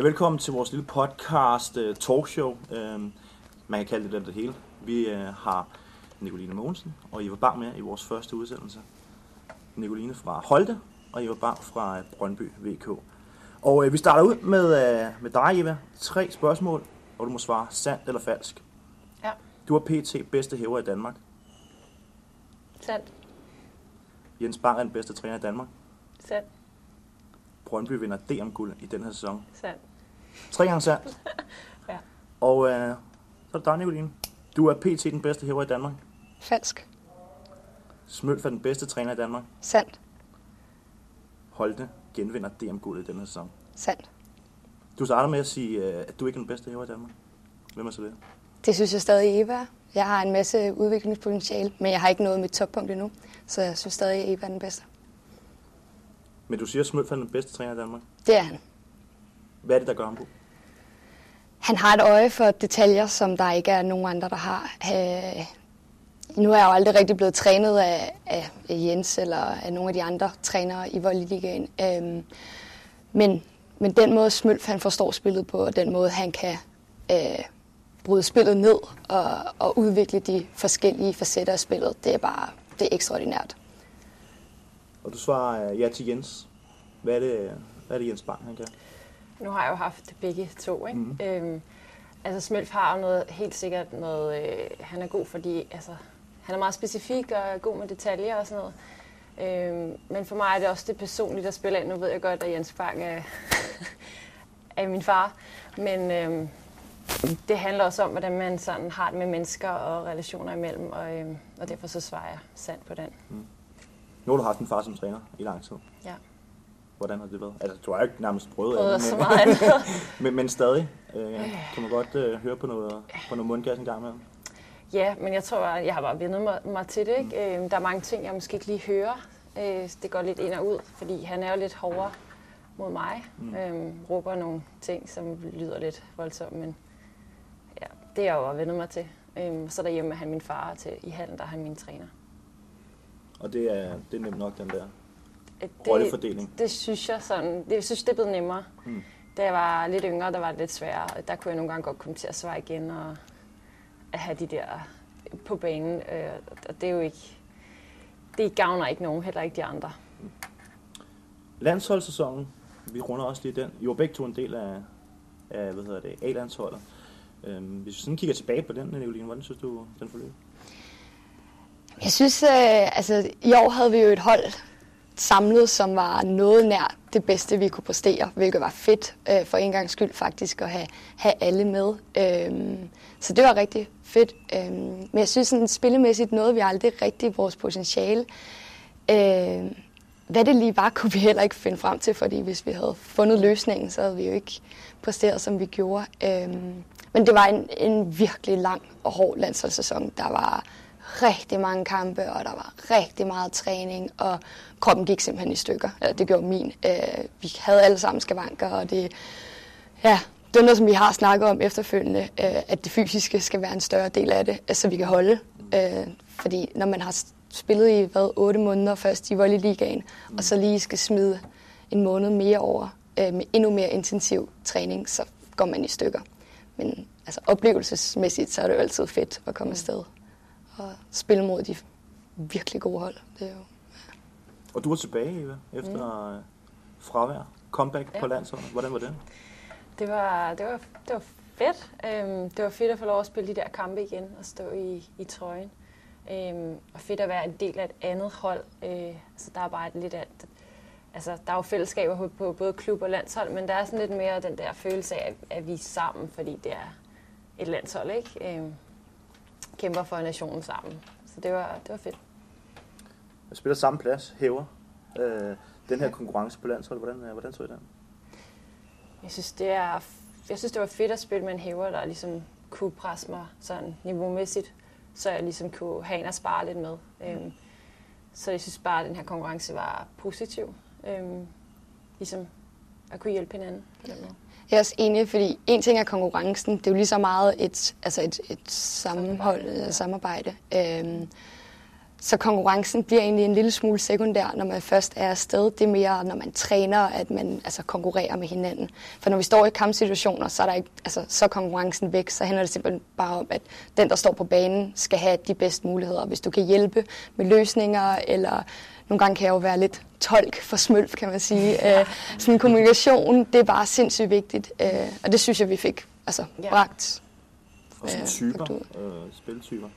Ja, velkommen til vores lille podcast uh, talkshow. Uh, man kan kalde det det, det hele. Vi uh, har Nicoline Mogensen og Eva Bang med i vores første udsendelse. Nicoline fra Holte og Eva Bang fra uh, Brøndby VK. Og uh, vi starter ud med, uh, med dig, Eva. Tre spørgsmål, og du må svare sandt eller falsk. Ja. Du er PT bedste hæver i Danmark. Sandt. Jens Bang er den bedste træner i Danmark. Sandt. Brøndby vinder DM-guld i den her sæson. Sandt. Tre gange sandt. Ja. Og øh, så er det dig, Nicoline. Du er PT den bedste hæver i Danmark. Falsk. Smølf er den bedste træner i Danmark. Sandt. Holte genvinder DM-guldet i denne sæson. Sandt. Du starter med at sige, øh, at du ikke er den bedste hæver i Danmark. Hvem er så det? Det synes jeg stadig Eva er. Jeg har en masse udviklingspotentiale, men jeg har ikke nået mit toppunkt endnu. Så jeg synes stadig, at Eva er den bedste. Men du siger, at Smølf er den bedste træner i Danmark. Det er han. Hvad er det, der gør ham god? Han har et øje for detaljer, som der ikke er nogen andre, der har. Øh, nu er jeg jo aldrig rigtig blevet trænet af, af Jens eller af nogle af de andre trænere i Volleyligaen. Øh, men, men den måde Smølf han forstår spillet på, og den måde han kan øh, bryde spillet ned og, og udvikle de forskellige facetter af spillet, det er bare det er ekstraordinært. Og du svarer øh, ja til Jens. Hvad er det, hvad er det Jens Bang, han kan? Nu har jeg jo haft begge to, ikke? Mm-hmm. Øhm, altså Smølf har jo noget, helt sikkert noget, øh, han er god, fordi altså, han er meget specifik og er god med detaljer og sådan noget. Øhm, men for mig er det også det personlige, der spiller ind. Nu ved jeg godt, at Jens Bang er, er min far, men øhm, det handler også om, hvordan man sådan har det med mennesker og relationer imellem, og, øhm, og derfor så svarer jeg sandt på den. Nu har du haft en far som træner i lang tid. Ja. Hvordan har det været? Altså, du har ikke nærmest prøvet Prøvet det, så men, meget andet. men, men stadig. Øh, kan man godt øh, høre på noget, på noget mundgas en gang med. Ja, men jeg tror, at jeg har bare vendt mig, mig til det. Ikke? Mm. Der er mange ting, jeg måske ikke lige hører. Øh, Det går lidt ind og ud, fordi han er jo lidt hårdere mod mig. Mm. Øhm, råber nogle ting, som lyder lidt voldsomt, men ja, det er jeg jo vendt mig til. Øhm, så derhjemme er han min far, og til, i hallen der er han min træner. Og det er, det er nemt nok, den der Øh, rollefordeling. Det synes jeg sådan, det, jeg synes, det er blevet nemmere. Mm. Mm. Da jeg var lidt yngre, der var det lidt sværere. og Der kunne jeg nogle gange godt komme til at svare igen og at have de der på banen. Øh, og det er jo ikke, det gavner ikke nogen, heller ikke de andre. Landsholdssæsonen, vi runder også lige den. I var begge to en del af, af hvad hedder det, A-landsholdet. Øhm, hvis vi sådan kigger tilbage på den, Nicoline, hvordan synes du, den forløb? Jeg synes, øh, altså i år havde vi jo et hold samlet, som var noget nær det bedste, vi kunne præstere, hvilket var fedt øh, for en gang skyld faktisk at have, have alle med. Øhm, så det var rigtig fedt. Øhm, men jeg synes, sådan, spillemæssigt noget, vi aldrig rigtig vores potentiale. Øhm, hvad det lige var, kunne vi heller ikke finde frem til, fordi hvis vi havde fundet løsningen, så havde vi jo ikke præsteret, som vi gjorde. Øhm, men det var en, en virkelig lang og hård landsholdssæson. Der var rigtig mange kampe, og der var rigtig meget træning, og kroppen gik simpelthen i stykker. Eller det gjorde min. Øh, vi havde alle sammen skavanker, og det, ja, det er noget, som vi har snakket om efterfølgende, øh, at det fysiske skal være en større del af det, øh, så altså, vi kan holde. Øh, fordi når man har spillet i hvad, 8 måneder først i volleyligaen, og så lige skal smide en måned mere over øh, med endnu mere intensiv træning, så går man i stykker. Men altså, oplevelsesmæssigt, så er det jo altid fedt at komme afsted og spille mod de virkelig gode hold. Det er jo Og du er tilbage, Eva, efter mm. fravær. Comeback ja. Ja. på landsholdet. Hvordan var det? Det var, det var, det var fedt. Øhm, det var fedt at få lov at spille de der kampe igen og stå i, i trøjen. Øhm, og fedt at være en del af et andet hold. Øh, altså, der er bare et lidt af, altså, der er jo fællesskaber på, på både klub og landshold, men der er sådan lidt mere den der følelse af, at, at vi er sammen, fordi det er et landshold, ikke? Øhm, kæmper for nationen sammen. Så det var, det var fedt. Jeg spiller samme plads, hæver. Øh, den her konkurrence på landsholdet, hvordan, øh, hvordan så I den? Jeg synes, det er, jeg synes, det var fedt at spille med en hæver, der ligesom kunne presse mig sådan niveaumæssigt, så jeg ligesom kunne have en at spare lidt med. Øhm, så jeg synes bare, at den her konkurrence var positiv. Øhm, ligesom at kunne hjælpe hinanden på den måde. Jeg er også enig, fordi en ting er konkurrencen. Det er jo lige så meget et, altså et, et sammenhold, Samarbejde, ja. ja. samarbejde. Øhm, så konkurrencen bliver egentlig en lille smule sekundær, når man først er afsted. Det er mere, når man træner, at man altså, konkurrerer med hinanden. For når vi står i kampsituationer, så er, der ikke, altså, så er konkurrencen væk. Så handler det simpelthen bare om, at den, der står på banen, skal have de bedste muligheder. Hvis du kan hjælpe med løsninger, eller nogle gange kan jeg jo være lidt tolk for smølf, kan man sige. Øh, sådan kommunikation, det er bare sindssygt vigtigt. Øh, og det synes jeg, vi fik altså, bragt. Og sådan typer, øh, spiltyper.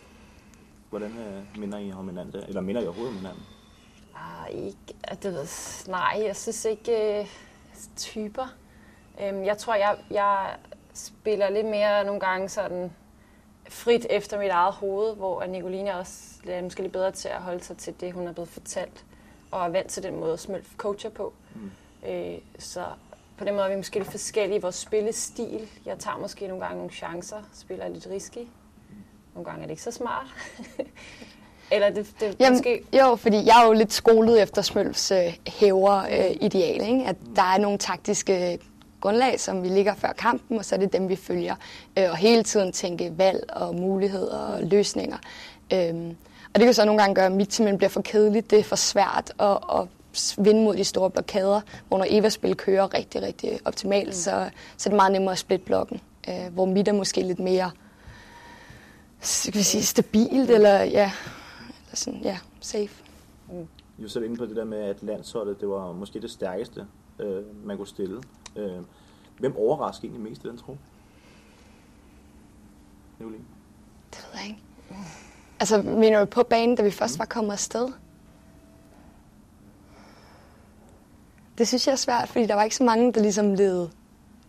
Hvordan øh, minder I om hinanden? Eller minder I overhovedet om hinanden? Ah, ikke, det ved, nej, jeg synes ikke øh, typer. Øhm, jeg tror, jeg, jeg spiller lidt mere nogle gange sådan frit efter mit eget hoved, hvor Nicoline også er måske lidt bedre til at holde sig til det, hun er blevet fortalt, og er vant til den måde, Smølf coacher på. Mm. Øh, så på den måde er vi måske lidt forskellige i vores spillestil. Jeg tager måske nogle gange nogle chancer, spiller lidt risky. Nogle gange er det ikke så smart. Eller det, det Jamen, måske... Jo, fordi jeg er jo lidt skolet efter Smølfs øh, hæver-ideal. Øh, ikke? At der er nogle taktiske grundlag, som vi ligger før kampen, og så er det dem, vi følger. Øh, og hele tiden tænke valg og muligheder og løsninger. Øh, og det kan så nogle gange gøre, at mit simpelthen bliver for kedeligt. Det er for svært at, at vinde mod de store blokader, hvor når Eva-spil kører rigtig, rigtig optimalt, mm. så, så er det meget nemmere at splitte blokken. Øh, hvor mit er måske lidt mere skal vi sige, stabilt, eller ja, eller sådan, ja, safe. Mm. Du selv inde på det der med, at landsholdet, det var måske det stærkeste, øh, man kunne stille. Øh, hvem overrasker egentlig mest i den tro? Det ved jeg ikke. Altså, mener du på banen, da vi først var kommet afsted? Det synes jeg er svært, fordi der var ikke så mange, der ligesom levede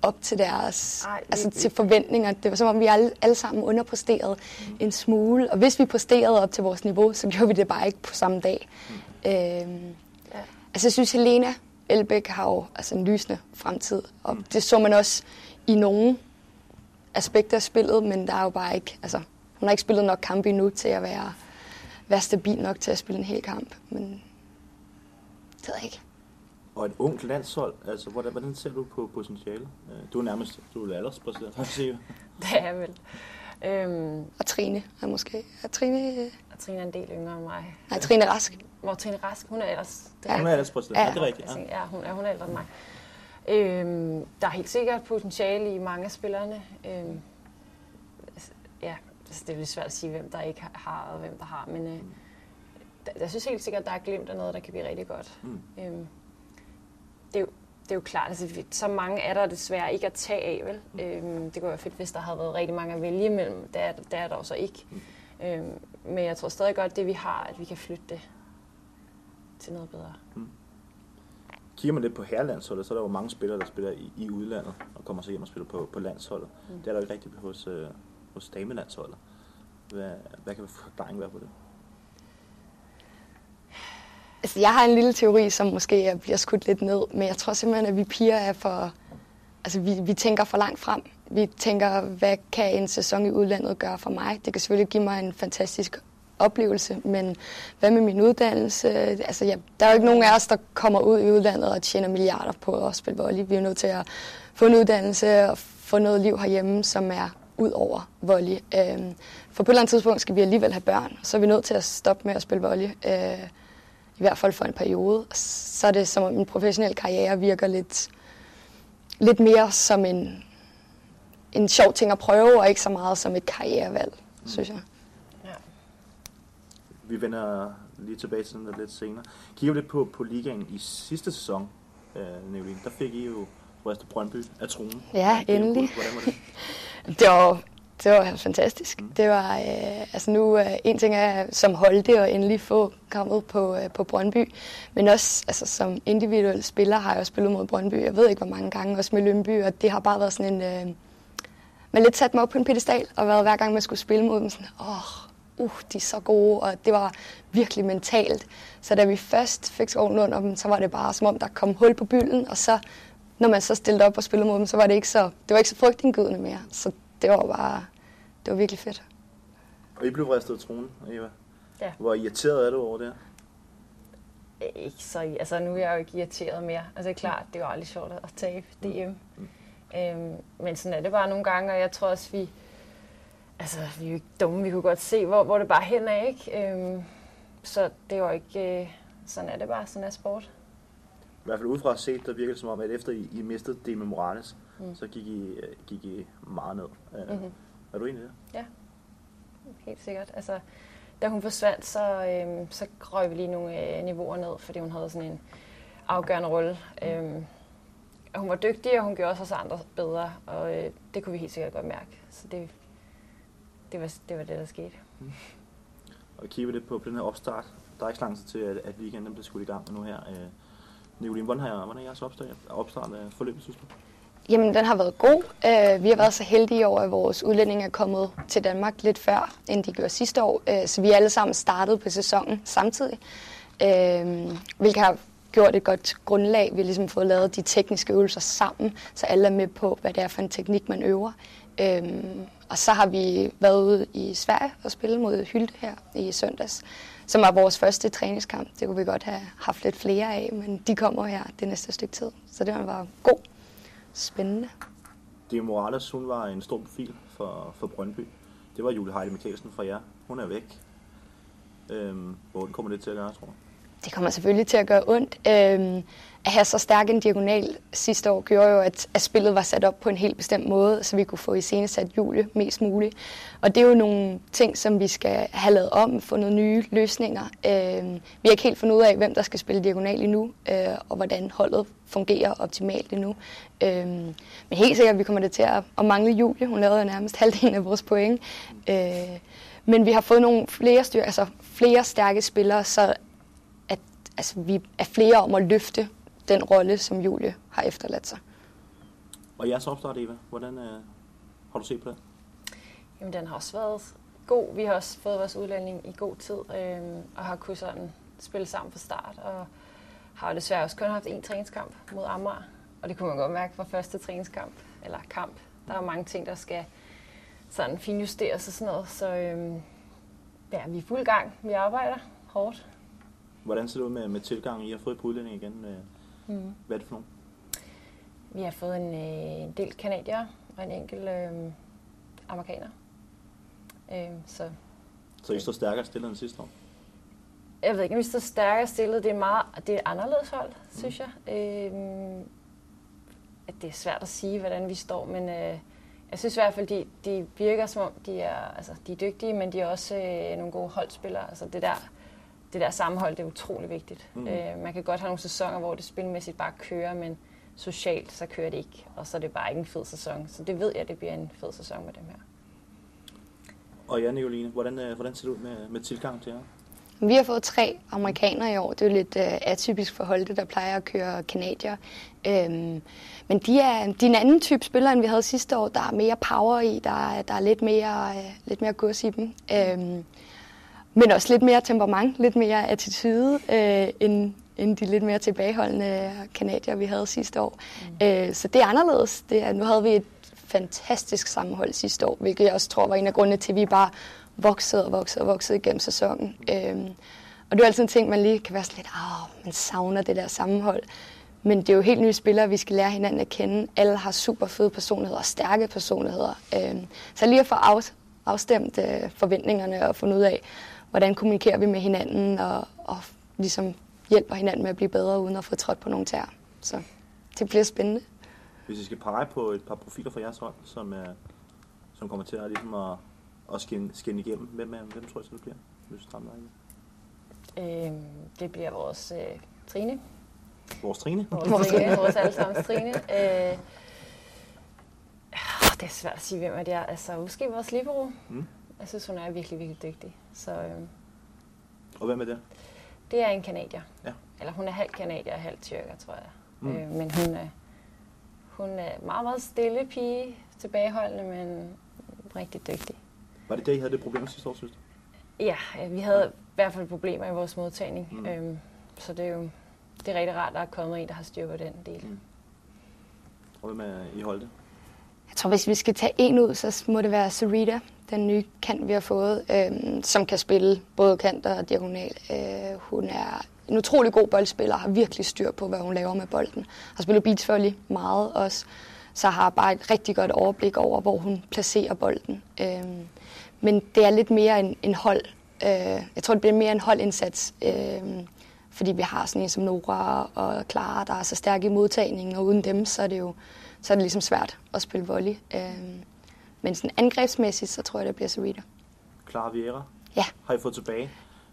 op til deres, Ej, altså til forventninger. Det var som om, vi alle, alle sammen underpræsterede mm. en smule. Og hvis vi præsterede op til vores niveau, så gjorde vi det bare ikke på samme dag. Mm. Øhm, ja. Altså jeg synes, Helena Elbæk har jo altså, en lysende fremtid. Og det så man også i nogle aspekter af spillet, men der er jo bare ikke, altså hun har ikke spillet nok kampe endnu til at være, være stabil nok til at spille en hel kamp. Men det ved jeg ikke. Og et ungt landshold, altså hvordan, hvordan ser du på potentiale? Øh, du er nærmest du er alderspræsident, har jeg Det er vel. Øhm, og Trine er måske. Er Trine... Og Trine er en del yngre end mig. Nej, Trine Rask. Hvor Trine Rask, hun er ellers... Det ja. Hun er alderspræsident, ja. ja. det er rigtigt. Ja, ja hun, er, hun er ældre end mig. Øhm, der er helt sikkert potentiale i mange af spillerne. Øhm, ja, altså, det er svært at sige, hvem der ikke har, og hvem der har, men øh, jeg synes helt sikkert, at der er glimt af noget, der kan blive rigtig godt. Mm. Øhm, det, er jo, det er jo klart, altså, så mange er der desværre ikke at tage af, vel? Mm. Øhm, det kunne være fedt, hvis der havde været rigtig mange at vælge imellem. Det er, det er der også ikke. Mm. Øhm, men jeg tror stadig godt, det vi har, at vi kan flytte det til noget bedre. Mm. Kigger man lidt på herrelandsholdet, så er der jo mange spillere, der spiller i, i udlandet og kommer så hjem og spiller på, på landsholdet. Mm. Det er der jo ikke rigtigt hos, øh, hos damelandsholdet. Hvad, hvad kan forklaringen være på det? Altså, jeg har en lille teori, som måske bliver skudt lidt ned, men jeg tror simpelthen, at vi piger er for... Altså, vi, vi tænker for langt frem. Vi tænker, hvad kan en sæson i udlandet gøre for mig? Det kan selvfølgelig give mig en fantastisk oplevelse, men hvad med min uddannelse? Altså, ja, der er jo ikke nogen af os, der kommer ud i udlandet og tjener milliarder på at spille volley. Vi er nødt til at få en uddannelse og få noget liv herhjemme, som er ud over volley. Øhm, for på et eller andet tidspunkt skal vi alligevel have børn, så er vi nødt til at stoppe med at spille volley. Øh, i hvert fald for en periode. Så er det som om en professionel karriere virker lidt, lidt mere som en, en sjov ting at prøve, og ikke så meget som et karrierevalg, mm. synes jeg. Ja. Vi vender lige tilbage til den lidt senere. Kigger lidt på, på ligaen i sidste sæson, øh, Nevin, der fik I jo Røste Brøndby af tronen. Ja, endelig. Hvordan var det? det var det var fantastisk. Mm. Det var, øh, altså nu, øh, en ting er som holde og endelig få kommet på, øh, på Brøndby, men også altså, som individuel spiller har jeg også spillet mod Brøndby, jeg ved ikke hvor mange gange, også med Lønby, og det har bare været sådan en, øh, man lidt sat mig op på en pedestal, og været hver gang man skulle spille mod dem, sådan, åh, oh, uh, de er så gode, og det var virkelig mentalt. Så da vi først fik skoven under dem, så var det bare som om, der kom hul på bylden, og så når man så stillede op og spillede mod dem, så var det ikke så, det var ikke så frygtindgydende mere. Så det var bare, det var virkelig fedt. Og I blev vristet af tronen, Eva. Ja. Hvor irriteret er du over det Ikke så, altså nu er jeg jo ikke irriteret mere. Altså det er klart, det er jo aldrig sjovt at tabe DM. Mm. Øhm, men sådan er det bare nogle gange, og jeg tror også, vi, altså vi er jo ikke dumme, vi kunne godt se, hvor, hvor det bare hen er, ikke? Øhm, så det var ikke... Øh, sådan er det bare. Sådan er sport. I hvert fald udefra set, der virker det som om, at efter I, I mistede det med Morales, mm. så gik I, øh, gik I meget ned. Mm-hmm. Er du enig i det? Ja, helt sikkert. Altså, da hun forsvandt, så, øhm, så røg vi lige nogle øh, niveauer ned, fordi hun havde sådan en afgørende rolle. Mm. Øhm, hun var dygtig, og hun gjorde også os andre bedre, og øh, det kunne vi helt sikkert godt mærke. Så det, det, var, det var det, der skete. Mm. Og kigger vi lidt på, på den her opstart. Der er ikke så lang tid til, at, at weekenden bliver skudt i gang nu her. Øh, Nicoline, hvordan har, hvordan er jeres opstart, opstart af forløbet, synes du? Jamen, den har været god. Øh, vi har været så heldige over, at vores udlændinge er kommet til Danmark lidt før, end de gjorde sidste år. Øh, så vi er alle sammen startet på sæsonen samtidig, øh, hvilket har gjort et godt grundlag. Vi har ligesom fået lavet de tekniske øvelser sammen, så alle er med på, hvad det er for en teknik, man øver. Uh, og så har vi været ude i Sverige og spille mod Hylte her i søndags, som var vores første træningskamp. Det kunne vi godt have haft lidt flere af, men de kommer her det næste stykke tid. Så det var god. Spændende. Det Morales, hun var en stor profil for, for Brøndby. Det var Julie Heide Mikkelsen fra jer. Hun er væk. Øhm, hvordan kommer det til at gøre, tror du? Det kommer selvfølgelig til at gøre ondt. Øhm, at have så stærk en diagonal sidste år gjorde jo, at, at spillet var sat op på en helt bestemt måde, så vi kunne få i iscenesat Julie mest muligt. Og det er jo nogle ting, som vi skal have lavet om, få nogle nye løsninger. Øh, vi har ikke helt fundet ud af, hvem der skal spille diagonal endnu, øh, og hvordan holdet fungerer optimalt endnu. Øh, men helt sikkert, at vi kommer det til at, at mangle Julie. Hun lavede nærmest halvdelen af vores point. Øh, men vi har fået nogle flere, styr, altså flere stærke spillere, så at, altså, vi er flere om at løfte den rolle, som Julie har efterladt sig. Og jeres opstart, Eva, hvordan øh, har du set på det? Jamen, den har også været god. Vi har også fået vores udlænding i god tid, øh, og har kunnet sådan spille sammen fra start, og har desværre også kun haft én træningskamp mod Amager, og det kunne man godt mærke fra første træningskamp, eller kamp. Der er mange ting, der skal sådan finjusteres og sådan noget, så øh, ja, vi er fuld gang. Vi arbejder hårdt. Hvordan ser det ud med, med tilgang? I har fået på udlænding igen. Med, mm. Hvad er det for nogle? Vi har fået en, øh, en del kanadier og en enkelt øh, amerikaner. Øh, så, så I står stærkere stillet end sidste år? Jeg ved ikke, om vi står stærkere stillet. Det er, meget, det er anderledes hold, mm. synes jeg. Øh, at det er svært at sige, hvordan vi står, men øh, jeg synes i hvert fald, de, de virker som om, de er, altså, de er dygtige, men de er også øh, nogle gode holdspillere. Altså, det der det der sammenhold, det er utrolig vigtigt. Mm. Øh, man kan godt have nogle sæsoner, hvor det spilmæssigt bare kører, men socialt, så kører det ikke. Og så er det bare ikke en fed sæson. Så det ved jeg, det bliver en fed sæson med dem her. Og ja, Nicoline, hvordan, øh, hvordan ser det ud med, med tilgang til jer? Vi har fået tre amerikanere i år. Det er jo lidt uh, atypisk for Holte, der plejer at køre kanadier. Øhm, men de er, de er en anden type spillere, end vi havde sidste år. Der er mere power i, der er, der er lidt mere, uh, lidt mere gods i dem. Øhm, men også lidt mere temperament, lidt mere attitude, øh, end, end de lidt mere tilbageholdende kanadier, vi havde sidste år. Mm. Øh, så det er anderledes. Det er, nu havde vi et fantastisk sammenhold sidste år, hvilket jeg også tror var en af grundene til, at vi bare voksede og voksede og voksede igennem sæsonen. Øh, og det er altid en ting, man lige kan være sådan lidt, åh, man savner det der sammenhold. Men det er jo helt nye spillere, vi skal lære hinanden at kende. Alle har super fede personligheder og stærke personligheder. Øh, så lige at få af, afstemt øh, forventningerne og fundet ud af, hvordan kommunikerer vi med hinanden, og, og ligesom hjælper hinanden med at blive bedre, uden at få trådt på nogle tær. Så det bliver spændende. Hvis I skal pege på et par profiler fra jeres hold, som, er, som kommer til at, ligesom at, at skinne, skinne igennem, hvem, er, hvem tror I så det bliver? Hvis du øhm, det bliver vores øh, Trine. Vores Trine? Vores Trine, vores allesammens Trine. Øh, det er svært at sige, hvem af det er. Altså, måske vores libero. Mm. Jeg synes, hun er virkelig, virkelig dygtig. Så, øhm, og hvem er det? Det er en kanadier. Ja. Eller hun er halv kanadier og halv tyrker, tror jeg. Mm. Øh, men hun er, hun er meget, meget stille pige, tilbageholdende, men rigtig dygtig. Var det det, I havde det problem sidste år, synes du? Ja, vi havde ja. i hvert fald problemer i vores modtagning. Mm. Øhm, så det er jo det er rigtig rart, at der er kommet en, der har styr på den del. Mm. Og hvem er I holdt det? Jeg tror, hvis vi skal tage en ud, så må det være Sarita den nye kant, vi har fået, øh, som kan spille både kanter og diagonal. Øh, hun er en utrolig god boldspiller, har virkelig styr på, hvad hun laver med bolden. Har spillet beachvolley meget også, så har bare et rigtig godt overblik over, hvor hun placerer bolden. Øh, men det er lidt mere en, en hold Øh, jeg tror, det bliver mere en holdindsats, øh, fordi vi har sådan en som Nora og Clara, der er så stærke i modtagningen, og uden dem, så er det jo så er det ligesom svært at spille volley. Øh, men sådan angrebsmæssigt, så tror jeg, det bliver Sarita. Clara Vieira Ja. har I fået tilbage.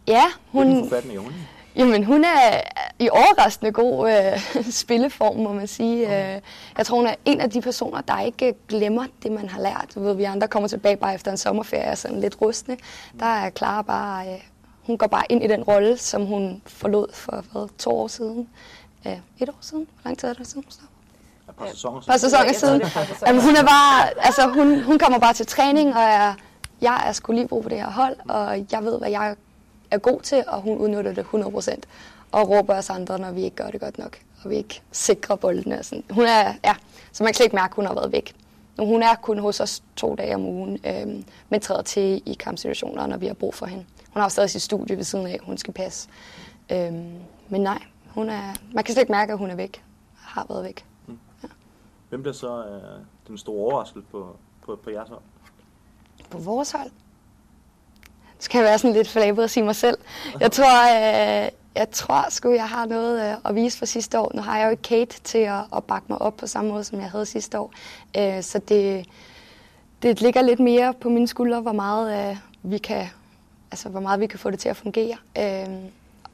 Ja, Hun... Hvilken forfatning er hun? Jamen, hun er i overraskende god øh, spilleform, må man sige. Øh, jeg tror, hun er en af de personer, der ikke glemmer det, man har lært. Du ved, vi andre kommer tilbage bare efter en sommerferie og sådan lidt rustne. Der er Clara bare... Øh, hun går bare ind i den rolle, som hun forlod for hvad, to år siden. Øh, et år siden? Hvor lang tid er det siden? hun par sæsoner par sæsoner siden. Jamen, hun er bare, altså hun, hun kommer bare til træning, og er, jeg er sgu lige brug på det her hold, og jeg ved, hvad jeg er god til, og hun udnytter det 100%. Og råber os andre, når vi ikke gør det godt nok, og vi ikke sikrer boldene. og Sådan. Hun er, ja, så man kan slet ikke mærke, at hun har været væk. Hun er kun hos os to dage om ugen, øhm, men træder til i kampsituationer, når vi har brug for hende. Hun har stadig sit studie ved siden af, hun skal passe. Øhm, men nej, hun er, man kan slet ikke mærke, at hun er væk. Har været væk. Hvem bliver så øh, den store overraskelse på, på, på jeres hold? på vores hold. Så kan jeg være sådan lidt flabet at sige mig selv. Jeg tror, øh, jeg tror sgu, jeg har noget øh, at vise for sidste år. Nu har jeg jo ikke Kate til at, at bakke mig op på samme måde, som jeg havde sidste år. Øh, så det, det ligger lidt mere på mine skuldre, hvor meget øh, vi kan, altså hvor meget vi kan få det til at fungere. Øh,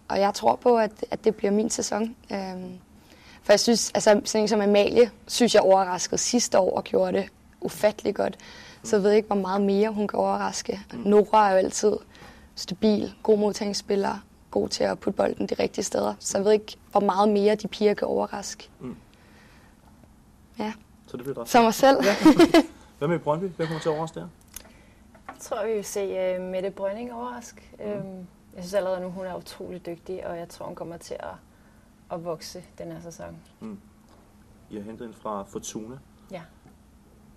og jeg tror på, at, at det bliver min sæson. Øh, for jeg synes, altså sådan en som Amalie, synes jeg overraskede sidste år og gjorde det ufattelig godt. Så jeg ved ikke, hvor meget mere hun kan overraske. Nora er jo altid stabil, god modtagningsspiller, god til at putte bolden de rigtige steder. Så jeg ved ikke, hvor meget mere de piger kan overraske. Mm. Ja, Så det bliver som mig selv. Hvad med Brøndby? Hvem kommer til at overraske der? Jeg tror, vi vil se uh, Mette Brønning overrask. Mm. Øhm, jeg synes allerede nu, hun er utrolig dygtig, og jeg tror, hun kommer til at, at vokse den her sæson. I har hentet en fra Fortuna. Ja.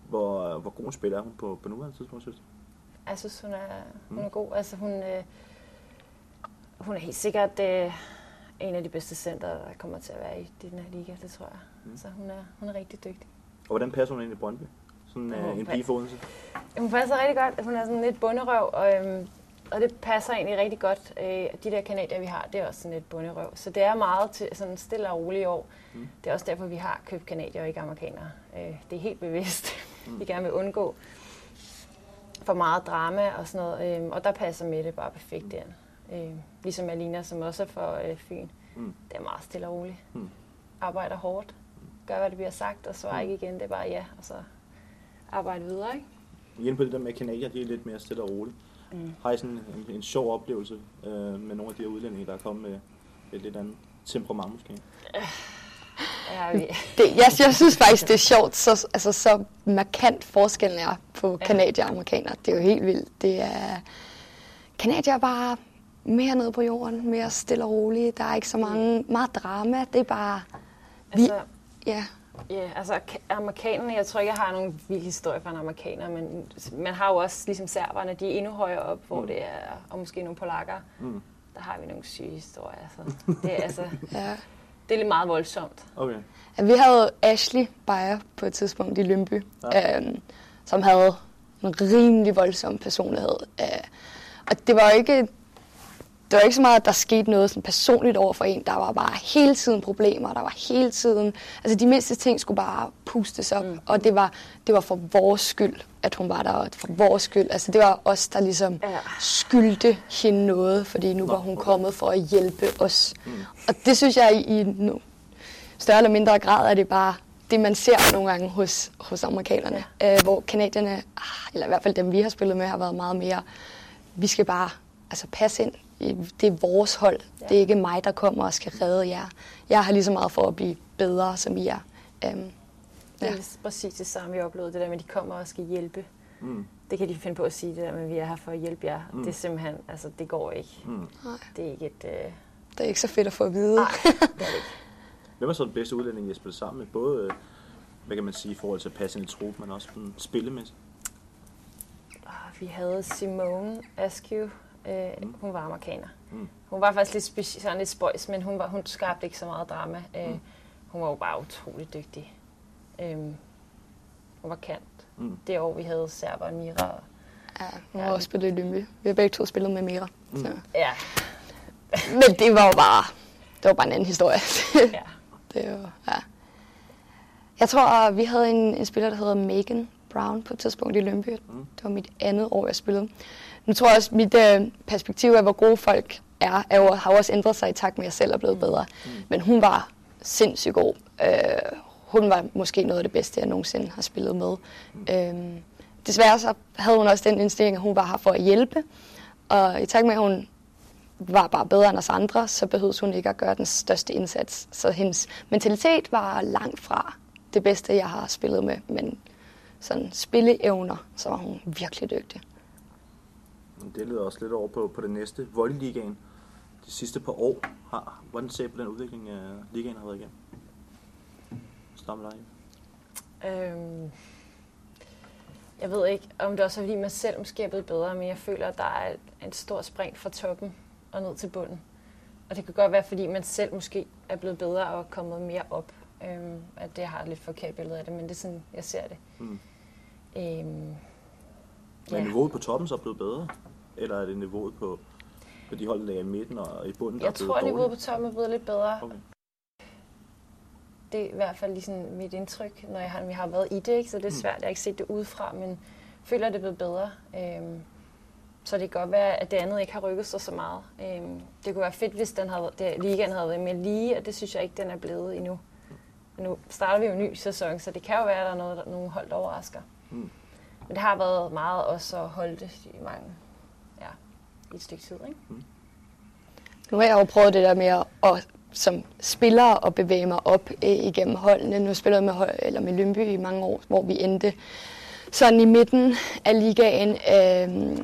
Hvor, hvor god en spiller er hun på, på nuværende tidspunkt, synes du? Jeg synes, hun er, hun Mm. er god. Altså, hun, øh, hun er helt sikkert øh, en af de bedste center, der kommer til at være i den her liga, det tror jeg. Mm. Mm. Så hun er, hun er rigtig dygtig. Og hvordan passer hun ind i Brøndby? Sådan øh, en pige for Odense? Hun passer rigtig godt. Hun er sådan lidt bunderøv, og, øhm, og det passer egentlig rigtig godt. Øh, de der kanadier, vi har, det er også sådan lidt bunderøv. Så det er meget til sådan stille og roligt i år. Mm. Mm. Det er også derfor, vi har købt kanadier og ikke amerikanere. Øh, det er helt bevidst. Mm. Mm. vi gerne vil undgå for meget drama og sådan noget. Øhm, og der passer Mette bare perfekt ind. Øh, ligesom Alina, som også er for øh, Fyn. Mm. Det er meget stille og roligt. Mm. Arbejder hårdt. Gør, hvad det bliver sagt, og svarer Mm. ikke igen. Det er bare ja, og så arbejde videre, ikke? Igen på det der med kanadier, de er lidt mere stille og roligt. Mm. Har I sådan en, en sjov oplevelse øh, med nogle af de her udlændinge, der er kommet med et lidt andet temperament måske? Ja, vi, Det, jeg, jeg synes faktisk, det er sjovt, så, altså, så markant forskellen er på kanadier og amerikanere. Det er jo helt vildt. Det er, kanadier er bare mere nede på jorden, mere stille og roligt. Der er ikke så mange, meget drama. Det er bare, vi, altså, ja, Ja, altså ka- amerikanerne, jeg tror ikke, jeg har nogen vild historie fra en amerikaner, men man har jo også ligesom serberne, de er endnu højere op, hvor Mm. det er, og måske nogle polakker, Mm. der har vi nogle syge historier. Altså. Det, er, altså, ja. det er lidt meget voldsomt. Okay. Ja, vi havde Ashley Beyer på et tidspunkt i Lønby, Ja. ja. øhm, som havde en rimelig voldsom personlighed. Øh, og det var jo ikke, det var ikke så meget, at der skete noget sådan personligt over for en. Der var bare hele tiden problemer. Der var hele tiden... Altså de mindste ting skulle bare pustes op. Mm. Og det var, det var for vores skyld, at hun var der. Og for vores skyld. Altså det var os, der ligesom Ja. skyldte hende noget. Fordi nu var hun kommet for at hjælpe os. Mm. Og det synes jeg i, i nu, større eller mindre grad er det bare det, man ser nogle gange hos, hos amerikanerne. Ja. Øh, hvor kanadierne, ah, eller i hvert fald dem, vi har spillet med, har været meget mere, vi skal bare altså, passe ind. Det er vores hold. Ja. Det er ikke mig, der kommer og skal redde jer. Jeg har lige så meget for at blive bedre, som I er. Um, Det Ja. er præcis det samme, vi oplevede, det der med, at de kommer og skal hjælpe. Mm. Det kan de finde på at sige, det der med, at vi er her for at hjælpe jer. Mm. Det er simpelthen, altså det går ikke. Mm. nej, Det er ikke et... Øh... det er ikke så fedt at få at vide. Nej, det er det ikke. Hvem er så den bedste udlænding, I har spillet sammen med? Både, øh, hvad kan man sige, i forhold til at passe ind i trup, men også spillemæssigt? Ah, Vi havde Simone Askew. Øh, Mm. mm. Hun var amerikaner. Mm. Hun var faktisk lidt, speci- sådan lidt spøjs, men hun, var, hun skabte ikke så meget drama. Øh, Mm. Hun var jo bare utrolig dygtig. Øh, hun var kant. Mm. Det år, vi havde Serber og Mira. Ja, hun har også spillet i Lyngby. Vi har begge to spillet med Mira. Så. Ja, Men det var jo bare, det var bare en anden historie. ja. det var, ja. Jeg tror, vi havde en, en spiller, der hedder Megan Brown på et tidspunkt i Lyngby. Mm. Det var mit andet år, jeg spillede. Nu tror jeg også, mit øh, perspektiv af, hvor gode folk er, er jo, har også ændret sig i takt med, at jeg selv er blevet bedre. Mm. Men hun var sindssygt god. Øh, hun var måske noget af det bedste, jeg nogensinde har spillet med. Mm. Øh, desværre så havde hun også den indstilling, at hun var her for at hjælpe. Og i takt med, at hun var bare bedre end os andre, så behøvede hun ikke at gøre den største indsats. Så hendes mentalitet var langt fra det bedste, jeg har spillet med. Men sådan spilleevner, så var hun virkelig dygtig. Det leder også lidt over på, på det næste. Volleyligaen. De sidste par år. Har, hvordan ser I på den udvikling, uh, ligaen har været igennem? Start med dig. Øhm, jeg ved ikke, om det også er, fordi man selv måske er blevet bedre, men jeg føler, at der er et, et stort spring fra toppen og ned til bunden. Og det kan godt være, fordi man selv måske er blevet bedre og er kommet mere op. Øhm, at det har et lidt forkert billede af det, men det er sådan, jeg ser det. Mm. Øhm, Men Ja. er niveauet på toppen så blevet bedre? Eller er det niveauet på, på de hold, der er i midten og i bunden, der jeg er blevet tror, at niveauet dårligt? på toppen er blevet lidt bedre. Okay. Det er i hvert fald lige sådan mit indtryk, når jeg har, vi har været i det. Ikke? Så det er Mm. svært, jeg har ikke set det udefra, men føler, at det er blevet bedre. Øhm, så det kan godt være, at det andet ikke har rykket sig så meget. Øhm, det kunne være fedt, hvis den havde, det, ligaen havde været mere lige, og det synes jeg ikke, den er blevet endnu. Nu starter vi jo en ny sæson, så det kan jo være, at der er noget, der, nogle hold, der overrasker. Mm. Men det har været meget også at holde det i mange, ja, i et stykke tid. Ikke? Nu har jeg jo prøvet det der med at, som spiller at bevæge mig op øh, igennem holdene. Nu spiller jeg med, hold, eller med Lyngby i mange år, hvor vi endte sådan i midten af ligaen. Øh,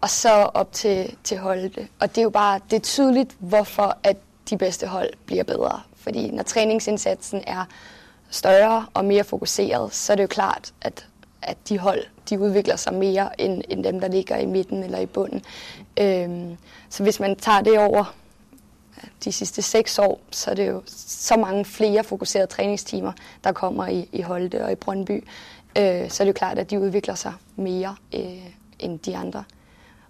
og så op til, til Holte. Og det er jo bare det er tydeligt, hvorfor at de bedste hold bliver bedre. Fordi når træningsindsatsen er større og mere fokuseret, så er det jo klart, at, at de hold de udvikler sig mere end, end dem, der ligger i midten eller i bunden. Øhm, så hvis man tager det over de sidste seks år, så er det jo så mange flere fokuserede træningstimer, der kommer i, i Holte og i Brøndby. Øh, så er det jo klart, at de udvikler sig mere øh, end de andre.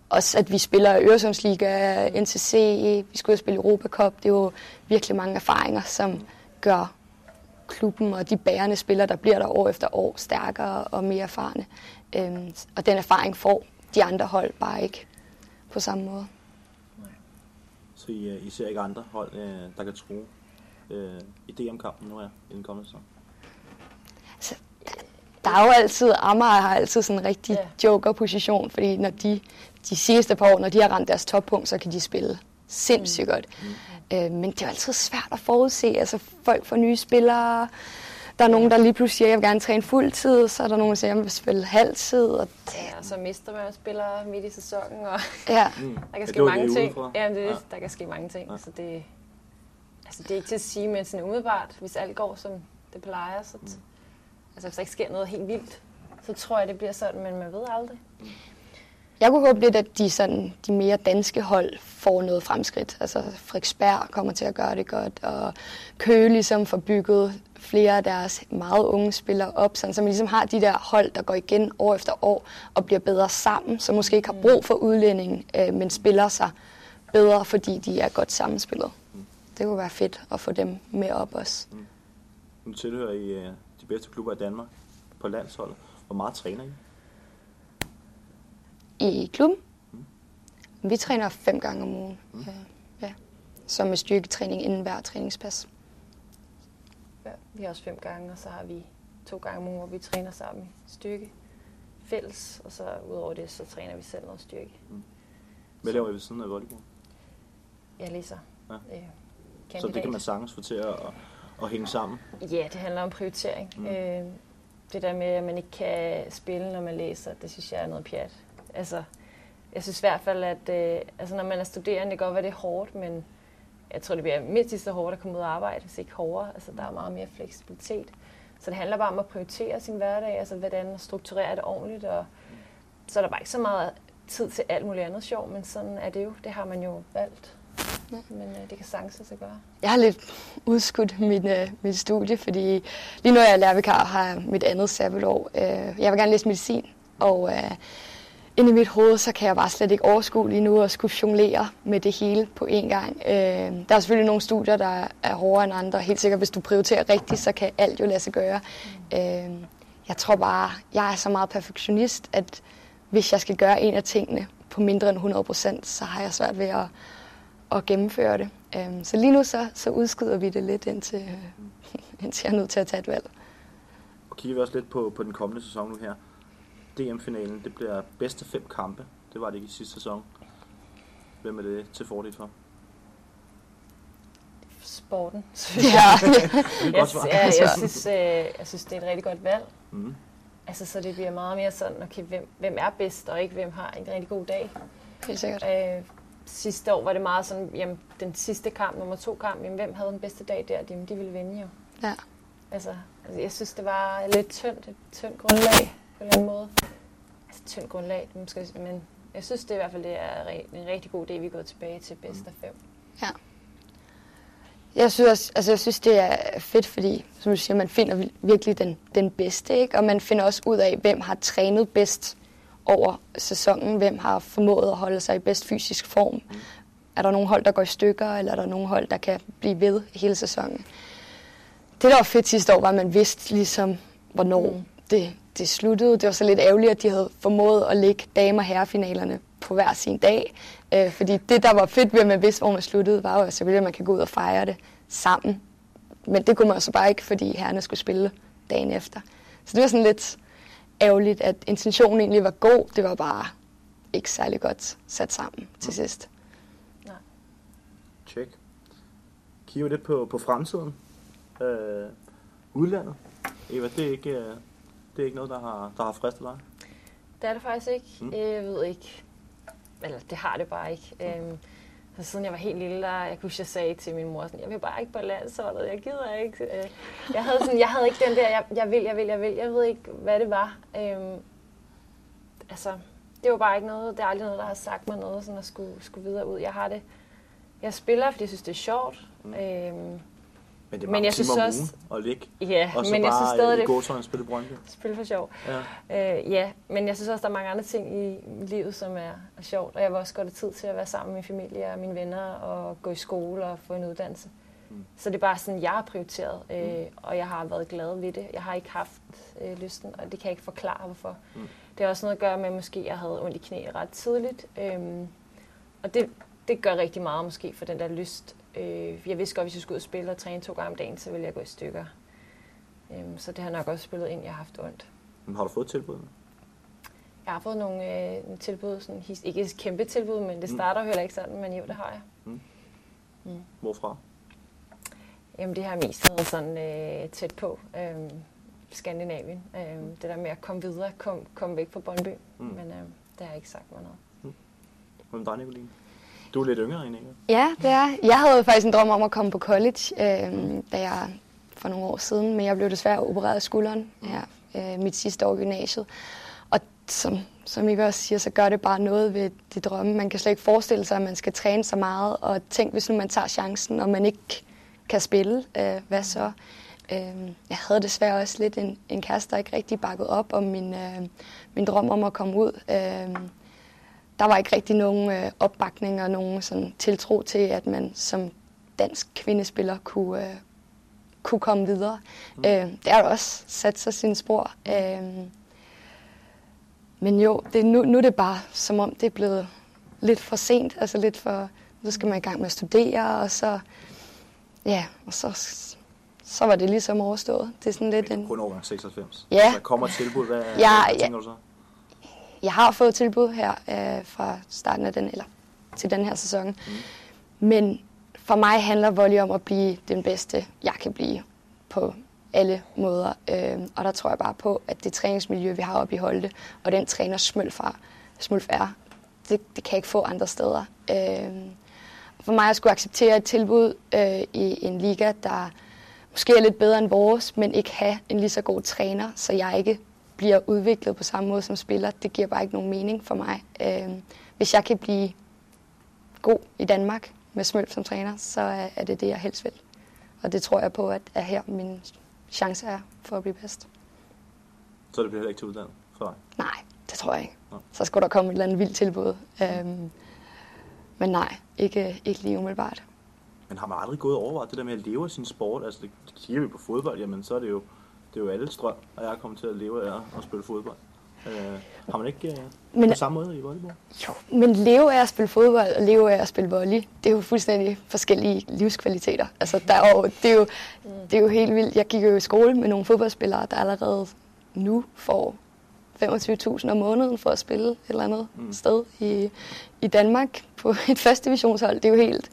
Også at vi spiller Øresundsliga, NCC, vi skal ud og spille Europa Cup. Det er jo virkelig mange erfaringer, som gør klubben og de bærende spillere, der bliver der år efter år, stærkere og mere erfarne. Øhm, og den erfaring får de andre hold bare ikke på samme måde. Så I, øh, I ser ikke andre hold, øh, der kan tro øh, i DM-kampen nu er i den kommende sæson? Der er jo altid, Amager har altid sådan en rigtig Ja. joker-position, fordi når de, de sidste par år, når de har ramt deres toppunkt, så kan de spille sindssygt godt. Øh, men det er jo altid svært at forudse. Altså folk får nye spillere, der er nogen, der lige pludselig siger, jeg vil gerne træne fuldtid, så er der nogen, der siger, jeg vil spille halvtid. Og det, Ja, og så mister man spillere midt i sæsonen, og ja. Mm. der kan ske mange ting. Ja, det er, Ja. det. der kan ske mange ting, Ja. så det, altså, det er ikke til at sige, men sådan umiddelbart, hvis alt går, som det plejer, så, Mm. altså, hvis der ikke sker noget helt vildt, så tror jeg, det bliver sådan, men man ved aldrig. Jeg kunne håbe lidt, at de, sådan, de mere danske hold får noget fremskridt. Altså Frederiksberg kommer til at gøre det godt, og Køge ligesom får bygget flere af deres meget unge spillere op, sådan, så man ligesom har de der hold, der går igen år efter år og bliver bedre sammen, så måske ikke har brug for udlænding, øh, men spiller sig bedre, fordi de er godt sammenspillet. Det kunne være fedt at få dem med op også. Mm. Nu tilhører I øh, de bedste klubber i Danmark på landsholdet. Hvor meget træner I? I klubben? Vi træner fem gange om ugen. Mm. Øh, Ja. Så med styrketræning inden hver træningspas. Ja, vi har også fem gange, og så har vi to gange om ugen, hvor vi træner sammen i styrke fælles, og så udover det, så træner vi selv noget styrke. Hvad laver I ved siden af volleyball? Jeg læser Ja. øh, Så det kan man sagtens få til at, at, hænge sammen. Ja, det handler om prioritering. Mm. Mm. Øh, det der med, at man ikke kan spille, når man læser, det synes jeg er noget pjat. Altså, jeg synes i hvert fald, at øh, altså, når man er studerende, det kan godt være, det er hårdt, men jeg tror, det bliver mindst lige så hårdt at komme ud og arbejde, hvis ikke hårdere. Altså, der er meget mere fleksibilitet. Så det handler bare om at prioritere sin hverdag, altså hvordan at strukturere det ordentligt, og så er der bare ikke så meget tid til alt muligt andet sjov, men sådan er det jo. Det har man jo valgt. Ja. Men øh, det kan sagtens sig gøre. Jeg har lidt udskudt mit, øh, mit studie, fordi lige nu er jeg lærervikar og har mit andet sabbatår. Øh, jeg vil gerne læse medicin, og øh, inde i mit hoved, så kan jeg bare slet ikke overskue lige nu at skulle jonglere med det hele på én gang. Øh, der er selvfølgelig nogle studier, der er hårdere end andre. Helt sikkert, hvis du prioriterer rigtigt, så kan alt jo lade sig gøre. Mm. Øh, jeg tror bare, jeg er så meget perfektionist, at hvis jeg skal gøre en af tingene på mindre end 100 procent, så har jeg svært ved at, at gennemføre det. Øh, så lige nu så, så udskyder vi det lidt, indtil, øh, indtil jeg er nødt til at tage et valg. Og kigger vi også lidt på, på den kommende sæson nu her. DM-finalen, det bliver bedste fem kampe. Det var det ikke i sidste sæson. Hvem er det til fordel for? Sporten. Ja. jeg, jeg, jeg, jeg, synes, øh, jeg synes, det er et rigtig godt valg. Mm. Altså, så det bliver meget mere sådan, okay, hvem, hvem er bedst, og ikke hvem har en rigtig god dag. Helt sikkert. Øh, sidste år var det meget sådan, jamen, den sidste kamp, nummer to kamp, jamen, hvem havde den bedste dag der? Jamen, de ville vinde jo. Ja. Altså, altså, jeg synes, det var lidt tyndt, et tyndt grundlag på en eller anden måde. Altså, tyndt grundlag, måske, men jeg synes det i hvert fald, det er en rigtig god idé, vi er gået tilbage til bedst af fem. Ja. Jeg synes, altså jeg synes, det er fedt, fordi som du siger, man finder virkelig den, den bedste, ikke? og man finder også ud af, hvem har trænet bedst over sæsonen, hvem har formået at holde sig i bedst fysisk form. Mm. Er der nogle hold, der går i stykker, eller er der nogle hold, der kan blive ved hele sæsonen? Det, der var fedt sidste år, var, at man vidste ligesom, hvornår mm. det, det sluttede. Det var så lidt ærgerligt, at de havde formået at lægge dame- og herrefinalerne på hver sin dag. Øh, fordi det, der var fedt ved, at man vidste, hvor man sluttede, var jo selvfølgelig, at man kan gå ud og fejre det sammen. Men det kunne man så bare ikke, fordi herrerne skulle spille dagen efter. Så det var sådan lidt ærgerligt, at intentionen egentlig var god. Det var bare ikke særlig godt sat sammen til sidst. Nej. Check. Kigger lidt på, på fremtiden. Øh, udlandet. Eva, det er ikke, øh, det er ikke noget, der har, der har fristet dig? Det er det faktisk ikke. Mm. Jeg ved ikke. Eller det har det bare ikke. Mm. Øhm, så siden jeg var helt lille, der, jeg kunne jeg sagde til min mor, sådan, jeg vil bare ikke på landsholdet, jeg gider ikke. Øh, jeg, havde sådan, jeg havde ikke den der, jeg, jeg vil, jeg vil, jeg vil. Jeg ved ikke, hvad det var. Øhm, altså, det var bare ikke noget, det er aldrig noget, der har sagt mig noget, sådan at skulle, skulle videre ud. Jeg har det, jeg spiller, fordi jeg synes, det er sjovt. Mm. Øhm, men det er men jeg synes også, at ligge, ja, og så men bare jeg synes stadig, i gåsøjne spille Brøndby. Spille for sjov. Ja. Øh, ja, men jeg synes også, der er mange andre ting i livet, som er, er sjovt. Og jeg vil også godt have tid til at være sammen med min familie og mine venner og gå i skole og få en uddannelse. Mm. Så det er bare sådan, jeg har prioriteret, øh, mm. og jeg har været glad ved det. Jeg har ikke haft øh, lysten, og det kan jeg ikke forklare, hvorfor. Mm. Det har også noget at gøre med, at måske jeg havde ondt i knæ ret tidligt. Øh, og det, det gør rigtig meget måske for den der lyst Øh, jeg vidste godt, hvis jeg skulle ud og spille og træne to gange om dagen, så ville jeg gå i stykker. Øhm, så det har nok også spillet ind, jeg har haft ondt. Men har du fået tilbud? Jeg har fået nogle øh, tilbud, sådan, ikke et kæmpe tilbud, men det mm. starter mm. heller ikke sådan, men jo, det har jeg. Mm. Mm. Hvorfra? Jamen, det har mest været sådan øh, tæt på. Øh, Skandinavien. Øh, mm. Det der med at komme videre, komme kom væk fra Brøndby. Mm. Men øh, det har jeg ikke sagt mig noget. Mm. Hvad med dig, Nicoline? Du er lidt yngre end Inge. Ja, det er. Jeg havde faktisk en drøm om at komme på college, øh, da jeg for nogle år siden, men jeg blev desværre opereret af skulderen her øh, mit sidste år i gymnasiet. Og som, som I også siger, så gør det bare noget ved de drømme. Man kan slet ikke forestille sig, at man skal træne så meget, og tænk, hvis nu man tager chancen, og man ikke kan spille, øh, hvad så? Øh, jeg havde desværre også lidt en, en kæreste, der ikke rigtig bakkede op om min, øh, min drøm om at komme ud. Øh, der var ikke rigtig nogen øh, opbakning og nogen sådan, tiltro til, at man som dansk kvindespiller kunne, øh, kunne komme videre. Mm. Øh, det har også sat sig sin spor. Øh, men jo, det, nu, nu er det bare som om, det er blevet lidt for sent. Altså lidt for, nu skal man i gang med at studere, og så, ja, og så, så var det ligesom overstået. Det er sådan lidt en... Kun overgang 96. Ja. Så kommer tilbud, hvad, ja, hvad tænker ja. du så? Jeg har fået tilbud her øh, fra starten af den, eller til den her sæson. Mm. Men for mig handler volley om at blive den bedste, jeg kan blive på alle måder. Øh, og der tror jeg bare på, at det træningsmiljø, vi har oppe i Holte, og den træner Smølf, Smølf er, det, det kan jeg ikke få andre steder. Øh, for mig at skulle acceptere et tilbud øh, i en liga, der måske er lidt bedre end vores, men ikke have en lige så god træner, så jeg ikke bliver udviklet på samme måde som spiller, det giver bare ikke nogen mening for mig. Øh, hvis jeg kan blive god i Danmark med Smølf som træner, så er, er det det, jeg helst vil. Og det tror jeg på, at er her min chance er for at blive bedst. Så det bliver heller ikke til udlandet for dig? Nej, det Det tror jeg ikke. Nå. Så skulle der komme et eller andet vildt tilbud. Øhm, men nej, ikke, ikke lige umiddelbart. Men har man aldrig gået og overvejet det der med at leve af sin sport? Altså, det siger vi på fodbold, jamen så er det jo, det er jo alles drøm, at jeg er kommet til at leve af at spille fodbold. Øh, har man ikke øh, Men- på samme måde i volleyball? Jo, men leve af at spille fodbold og leve af at spille volley, det er jo fuldstændig forskellige livskvaliteter. Altså, der er jo, det, er jo, det er jo helt vildt. Jeg gik jo i skole med nogle fodboldspillere, der allerede nu får 25.000 om måneden for at spille et eller andet Mm. sted i, i Danmark på et første divisionshold. Det er jo helt,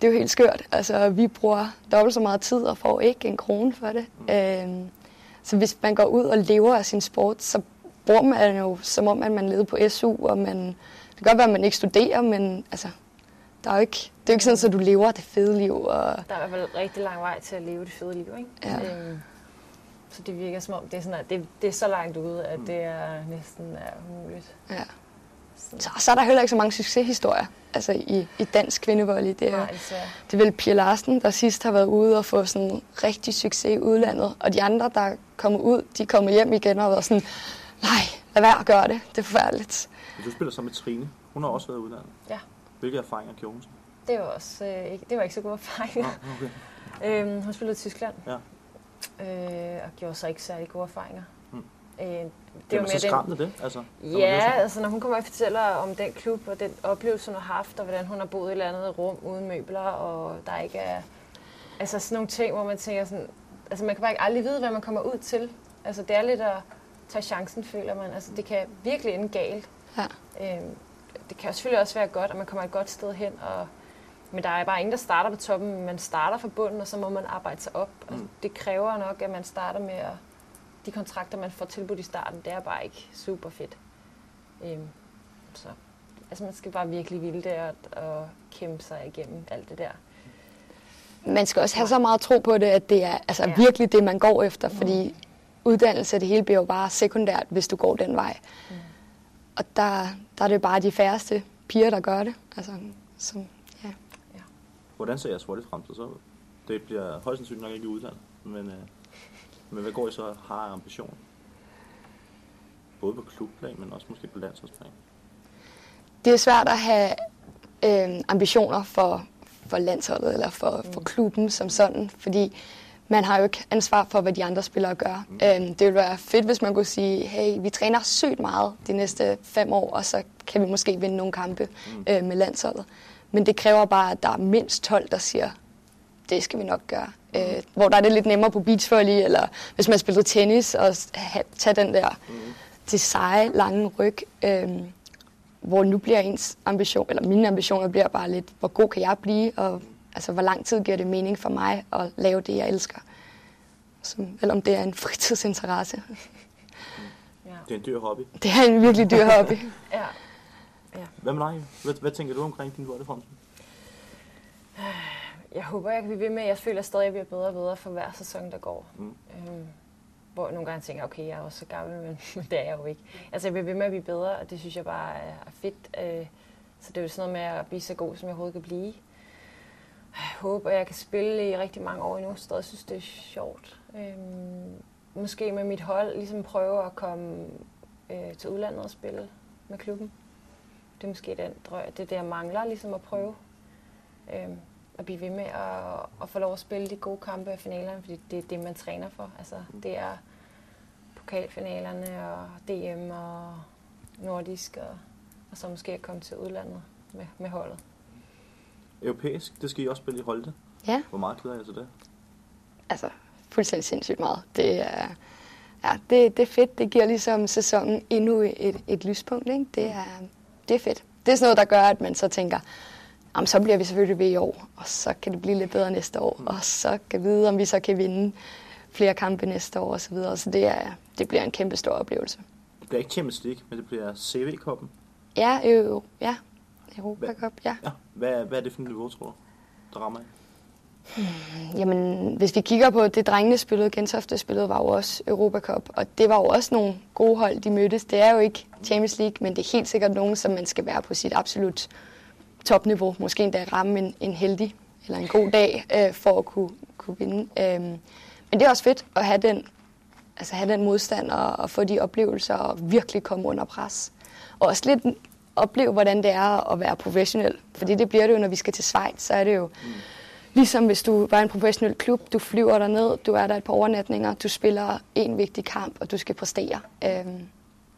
det er jo helt skørt. Altså, vi bruger dobbelt så meget tid og får ikke en krone for det. Mm. Øhm, så hvis man går ud og lever af sin sport, så bruger man jo som om, at man levede på SU, og man, det kan godt være, at man ikke studerer, men altså, der er jo ikke, det er jo ikke sådan, at du lever det fede liv. Og, Der er i hvert fald rigtig lang vej til at leve det fede liv, ikke? Ja. Øhm, så det virker som om, det er, sådan, at det, det er så langt ude, at det er næsten er umuligt. ja. Så, så, så er der heller ikke så mange succeshistorier altså i, i dansk kvindevolley. Det er, nej, desværre. det er vel Pia Larsen, der sidst har været ude og få sådan rigtig succes i udlandet. Og de andre, der kommer ud, de kommer hjem igen og har været sådan, nej, lad være at gøre det. Det er forfærdeligt. Du spiller sammen med Trine. Hun har også været uddannet. Ja. Hvilke erfaringer gjorde hun? så? Det var også øh, ikke, det var ikke så god erfaring. Nå, okay. øhm, hun spillede i Tyskland. Ja. Øh, og gjorde så ikke særlig gode erfaringer. Øh, det var så mere den, skræmmende det, altså. Ja, altså når hun kommer og fortæller om den klub og den oplevelse, hun har haft, og hvordan hun har boet i et eller andet rum uden møbler, og der ikke er... Altså sådan nogle ting, hvor man tænker sådan... Altså man kan bare ikke aldrig vide, hvad man kommer ud til. Altså det er lidt at tage chancen, føler man. Altså det kan virkelig ende galt. Ja. Øhm, det kan selvfølgelig også være godt, at man kommer et godt sted hen, og, men der er bare ingen, der starter på toppen. Man starter fra bunden, og så må man arbejde sig op. Altså, Mm. det kræver nok, at man starter med at... De kontrakter, man får tilbudt i starten, det er bare ikke super fedt. Øhm, så altså, man skal bare virkelig ville det og, og kæmpe sig igennem alt det der. Man skal også have så meget tro på det, at det er altså, Ja. ja. virkelig det, man går efter. Fordi uddannelse, det hele bliver jo bare sekundært, hvis du går den vej. Mm. Og der, der er det bare de færreste piger, der gør det. Altså, som, ja. Hvordan ser jeres volleyfremtid så ud? Det bliver højst sandsynligt nok ikke uddannet, men, øh, men hvad går I så har af ambitioner? Både på klubplan, men også måske på landsholdsplan. Det er svært at have øh, ambitioner for, for landsholdet eller for, for klubben som sådan, fordi man har jo ikke ansvar for, hvad de andre spillere gør. Mm. Øh, det ville være fedt, hvis man kunne sige, hey, vi træner sygt meget de næste fem år, og så kan vi måske vinde nogle kampe Mm. øh, med landsholdet. Men det kræver bare, at der er mindst 12, der siger, det skal vi nok gøre. Mm. Øh, hvor der er det lidt nemmere på beachvolley, eller hvis man spiller tennis, og tage den der Mm. det seje, lange ryg. Øh, hvor nu bliver ens ambition, eller mine ambitioner bliver bare lidt, hvor god kan jeg blive, og altså, hvor lang tid giver det mening for mig at lave det, jeg elsker. Som, eller om det er en fritidsinteresse. Ja. Det er en dyr hobby. Det er en virkelig dyr hobby. ja. Hvad med dig? Hvad, hvad tænker du omkring din volleyfremtid? Jeg håber, jeg kan blive ved med. Jeg føler stadig, at jeg bliver bedre og bedre for hver sæson, der går. Mm. Øhm, hvor nogle gange tænker, okay, jeg er også så gammel, men, men det er jeg jo ikke. Altså, jeg bliver ved med at blive bedre, og det synes jeg bare er, fedt. Øh, så det er jo sådan noget med at blive så god, som jeg overhovedet kan blive. Jeg håber, at jeg kan spille i rigtig mange år endnu, jeg synes, det er sjovt. Øhm, måske med mit hold ligesom prøve at komme øh, til udlandet og spille med klubben. Det er måske den drøm, det er det, jeg mangler, ligesom at prøve. Øhm, at blive ved med at, at få lov at spille de gode kampe af finalerne, fordi det er det, man træner for. Altså, det er pokalfinalerne og DM og nordisk, og, og så måske at komme til udlandet med, med holdet. Europæisk, det skal I også spille i Holte. Ja, Hvor meget glæder jeg til det? altså fuldstændig sindssygt meget. Det er, ja, det, det er fedt. Det giver ligesom sæsonen endnu et, et lyspunkt. Ikke? Det, er, det er fedt. Det er sådan noget, der gør, at man så tænker, jamen, så bliver vi selvfølgelig ved i år, og så kan det blive lidt bedre næste år, Mm. og så kan vi vide, om vi så kan vinde flere kampe næste år osv. Så, videre. så det, er, det bliver en kæmpe stor oplevelse. Det bliver ikke Champions League, men det bliver CV-koppen. Ja, jo, ja. Europa Cup, ja. Ja. Hvad, hvad er det for et niveau, tror du, der rammer jer? Jamen, hvis vi kigger på det, drengene spillede, Gentofte spillede, var jo også Europa Cup, og det var jo også nogle gode hold, de mødtes. Det er jo ikke Champions League, men det er helt sikkert nogen, som man skal være på sit absolut topniveau. Måske endda ramme en, en heldig eller en god dag øh, for at kunne, kunne vinde. Øhm, men det er også fedt at have den altså have den modstand og, og få de oplevelser og virkelig komme under pres. Og også lidt opleve, hvordan det er at være professionel. Fordi det bliver det jo, når vi skal til Schweiz, så er det jo mm. ligesom hvis du var en professionel klub, du flyver der ned, du er der et par overnatninger, du spiller en vigtig kamp, og du skal præstere. Øhm,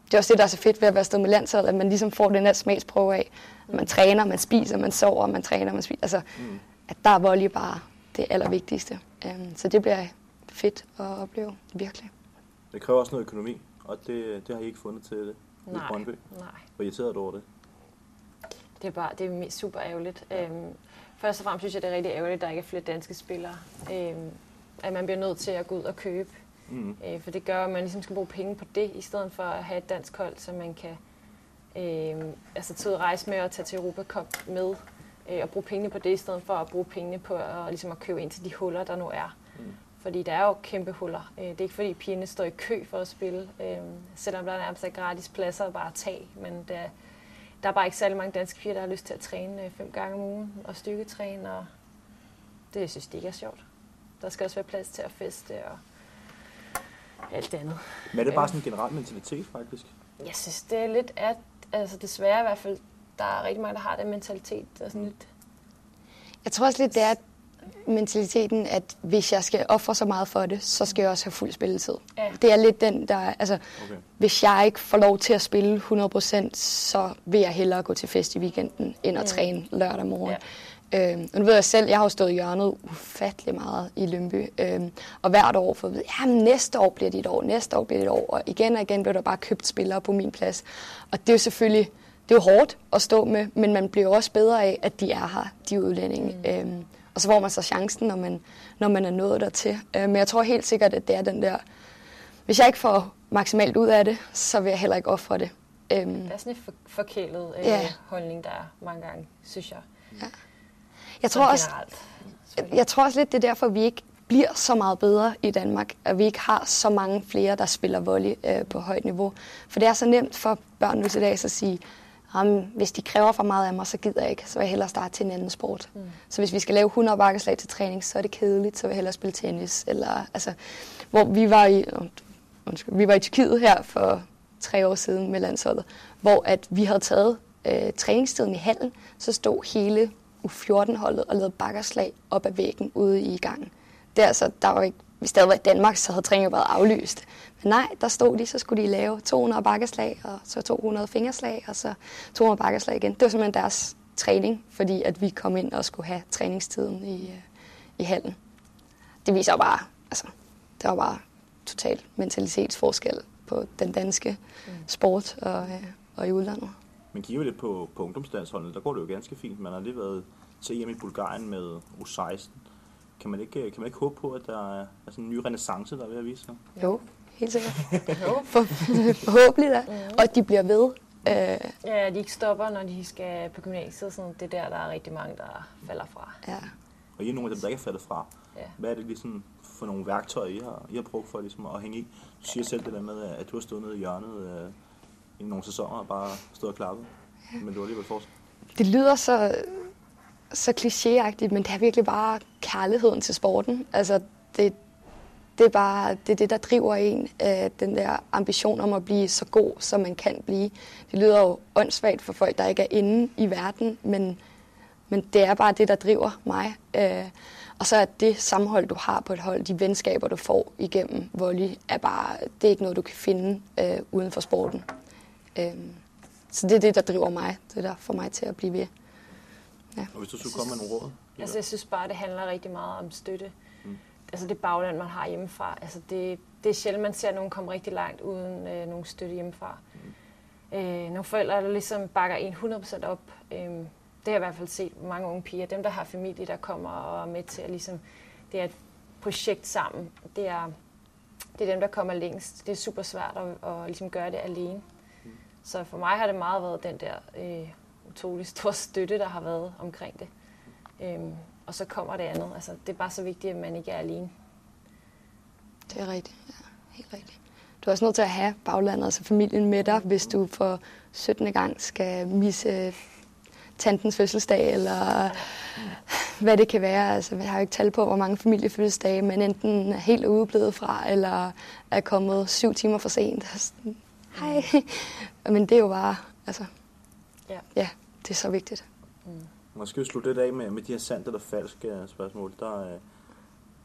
det er også det, der er så fedt ved at være sted med landsholdet, at man ligesom får den her smagsprøve af, at man træner, man spiser, man sover, man træner, man spiser. Altså, mm. at der er volley bare det allervigtigste. Um, så det bliver fedt at opleve, virkelig. Det kræver også noget økonomi, og det, det har I ikke fundet til det nej, i Brøndby. Nej. Hvor irriteret du over det? Det er bare det er super ærgerligt. Ja. Um, først og fremmest synes jeg, det er rigtig ærgerligt, at der ikke er flere danske spillere. Um, at man bliver nødt til at gå ud og købe Mm. Øh, for det gør, at man ligesom skal bruge penge på det, i stedet for at have et dansk hold, så man kan øh, altså tage ud rejse med og tage til Europa Cup med, øh, og bruge pengene på det, i stedet for at bruge pengene på at, ligesom at købe ind til de huller, der nu er. Mm. Fordi der er jo kæmpe huller. Øh, det er ikke fordi pigerne står i kø for at spille, øh, selvom der er nærmest er gratis pladser bare at tage, men der, der er bare ikke særlig mange danske piger, der har lyst til at træne øh, fem gange om ugen og styrketræne, og det synes de ikke er sjovt. Der skal også være plads til at feste og alt det andet. Men er det bare sådan en generel mentalitet, faktisk? Jeg synes, det er lidt, at altså desværre i hvert fald, der er rigtig mange, der har den mentalitet. Der er sådan lidt... Jeg tror også lidt, det er mentaliteten, at hvis jeg skal ofre så meget for det, så skal jeg også have fuld spilletid. Ja. Det er lidt den, der... Altså, okay. hvis jeg ikke får lov til at spille 100%, så vil jeg hellere gå til fest i weekenden, end at mm. træne lørdag morgen. Ja. Øh, og nu ved jeg selv, jeg har jo stået i hjørnet ufattelig meget i Lønby. Øh, og hvert år får at vide, at næste år bliver det et år, næste år bliver det et år. Og igen og igen bliver der bare købt spillere på min plads. Og det er jo selvfølgelig det er jo hårdt at stå med, men man bliver også bedre af, at de er her, de udlændinge. Mm. Øhm, og så får man så chancen, når man, når man er nået dertil. Øh, men jeg tror helt sikkert, at det er den der... Hvis jeg ikke får maksimalt ud af det, så vil jeg heller ikke ofre det. Øhm, det er sådan en for, forkælet øh, ja. holdning, der er mange gange, synes jeg. Ja. Jeg tror, også, jeg tror også lidt, det er derfor, vi ikke bliver så meget bedre i Danmark, at vi ikke har så mange flere, der spiller volley øh, på højt niveau. For det er så nemt for børn nu til dags at sige, hvis de kræver for meget af mig, så gider jeg ikke, så vil jeg hellere starte til en anden sport. Mm. Så hvis vi skal lave 100 bakkeslag til træning, så er det kedeligt, så vil jeg hellere spille tennis. Eller, altså, hvor vi var i, undskyld, vi var i Tyrkiet her for tre år siden med landsholdet, hvor at vi havde taget øh, træningstiden i hallen, så stod hele U14-holdet og lavede bakkerslag op ad væggen ude i gangen. Det er altså, der var ikke, hvis det havde været i Danmark, så havde træningen været aflyst. Men nej, der stod de, så skulle de lave 200 bakkerslag, og så 200 fingerslag, og så 200 bakkerslag igen. Det var simpelthen deres træning, fordi at vi kom ind og skulle have træningstiden i, øh, i hallen. Det viser bare, altså, det var bare total mentalitetsforskel på den danske mm. sport og, øh, og i udlandet. Men kigger vi lidt på, på ungdomslandsholdet, der går det jo ganske fint. Man har lige været til EM i Bulgarien med U16. Kan man ikke, kan man ikke håbe på, at der er sådan en ny renaissance, der er ved at vise sig? Jo, helt sikkert. For, forhåbentlig da. Mm. Og at de bliver ved. Øh. Ja, de ikke stopper, når de skal på gymnasiet. Sådan, det er der, der er rigtig mange, der falder fra. Ja. Og I er nogle af dem, der ikke er faldet fra. Ja. Hvad er det ligesom for nogle værktøjer, I har, I har brugt for ligesom at hænge i? Du siger ja. selv det der med, at du har stået nede i hjørnet øh, i nogle sæsoner og bare stået og klappet. Men du har alligevel fortsat. Det lyder så, så klichéagtigt, men det er virkelig bare kærligheden til sporten. Altså, det, det er bare det, er det der driver en, øh, den der ambition om at blive så god, som man kan blive. Det lyder jo åndssvagt for folk, der ikke er inde i verden, men, men det er bare det, der driver mig. Øh, og så er det sammenhold, du har på et hold, de venskaber, du får igennem volley, er bare, det er ikke noget, du kan finde øh, uden for sporten. Øhm, så det er det, der driver mig. Det der får mig til at blive ved. Ja. Og hvis du skulle komme med nogle råd? Altså, jeg synes bare, det handler rigtig meget om støtte. Mm. Altså det bagland, man har hjemmefra. Altså det, det er sjældent, man ser nogen komme rigtig langt uden øh, nogen støtte hjemmefra. Mm. Øh, nogle forældre, der ligesom bakker en 100% op. Øh, det har jeg i hvert fald set mange unge piger. Dem, der har familie, der kommer og er med til at ligesom... Det er et projekt sammen. Det er, det er dem, der kommer længst. Det er super svært at, at ligesom gøre det alene. Så for mig har det meget været den der øh, utrolig store støtte, der har været omkring det. Øhm, og så kommer det andet. Altså, det er bare så vigtigt, at man ikke er alene. Det er rigtigt. Ja, helt rigtigt. Du er også nødt til at have baglandet, altså familien med dig, hvis du for 17. gang skal misse tantens fødselsdag, eller hvad det kan være. Altså, jeg har jo ikke tal på, hvor mange familiefødselsdage, men enten er helt udeblevet fra, eller er kommet syv timer for sent. Sådan, Hej. Men det er jo bare, altså, Ja. ja, det er så vigtigt. Man skal jo slutte lidt af med, med de her sandt eller falske øh, spørgsmål. Der øh,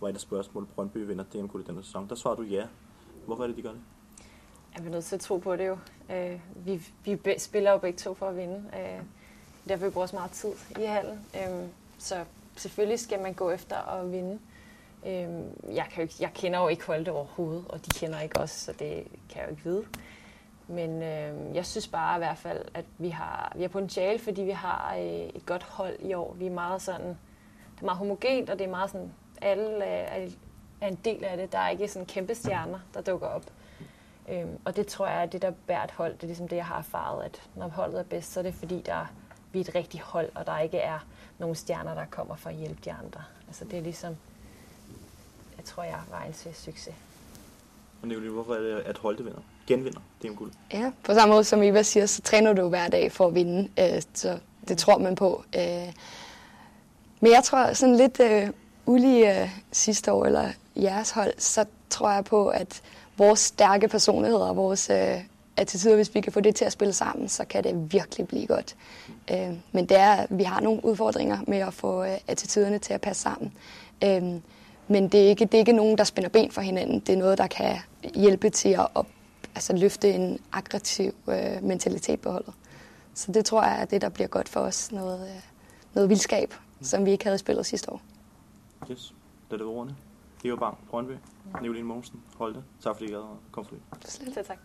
var et af spørgsmål, Brøndby vinder DM i denne sæson. Der svarer du ja. Hvorfor er det, de gør det? Jeg er nødt til at tro på det jo. Øh, vi, vi spiller jo begge to for at vinde. Øh, derfor vi bruger så meget tid i hallen. Øh, så selvfølgelig skal man gå efter at vinde. Øh, jeg, kan jo jeg kender jo ikke Holte overhovedet, og de kender ikke os, så det kan jeg jo ikke vide. Men øh, jeg synes bare i hvert fald, at vi har, vi har potentiale, fordi vi har øh, et godt hold i år. Vi er meget sådan, det er meget homogent, og det er meget sådan, alle er, er en del af det. Der er ikke sådan kæmpe stjerner, der dukker op. Øhm, og det tror jeg er det, der bærer et hold. Det er ligesom det, jeg har erfaret, at når holdet er bedst, så er det fordi, der, vi er et rigtigt hold, og der ikke er nogen stjerner, der kommer for at hjælpe de andre. Altså det er ligesom, jeg tror, jeg vejen til succes. Og Nicolien, hvorfor er det, at holdet vinder? Genvinder DM-guld? Ja, på samme måde som Eva siger, så træner du hver dag for at vinde, øh, så det tror man på. Øh, men jeg tror sådan lidt øh, ulige øh, sidste år, eller jeres hold, så tror jeg på, at vores stærke personligheder og vores øh, attitude, hvis vi kan få det til at spille sammen, så kan det virkelig blive godt. Øh, men det er, vi har nogle udfordringer med at få øh, attituderne til at passe sammen. Øh, men det er, ikke, det er ikke nogen, der spænder ben for hinanden. Det er noget, der kan hjælpe til at op, altså løfte en aggressiv øh, mentalitet på holdet. Så det tror jeg er det, der bliver godt for os. Noget, øh, noget vildskab, som vi ikke havde i spillet sidste år. Yes. Det er det ordene. Eva Bang, Brøndby, Nicoline Mogensen, Holte. Tak fordi I gad at komme forbi. Selv tak.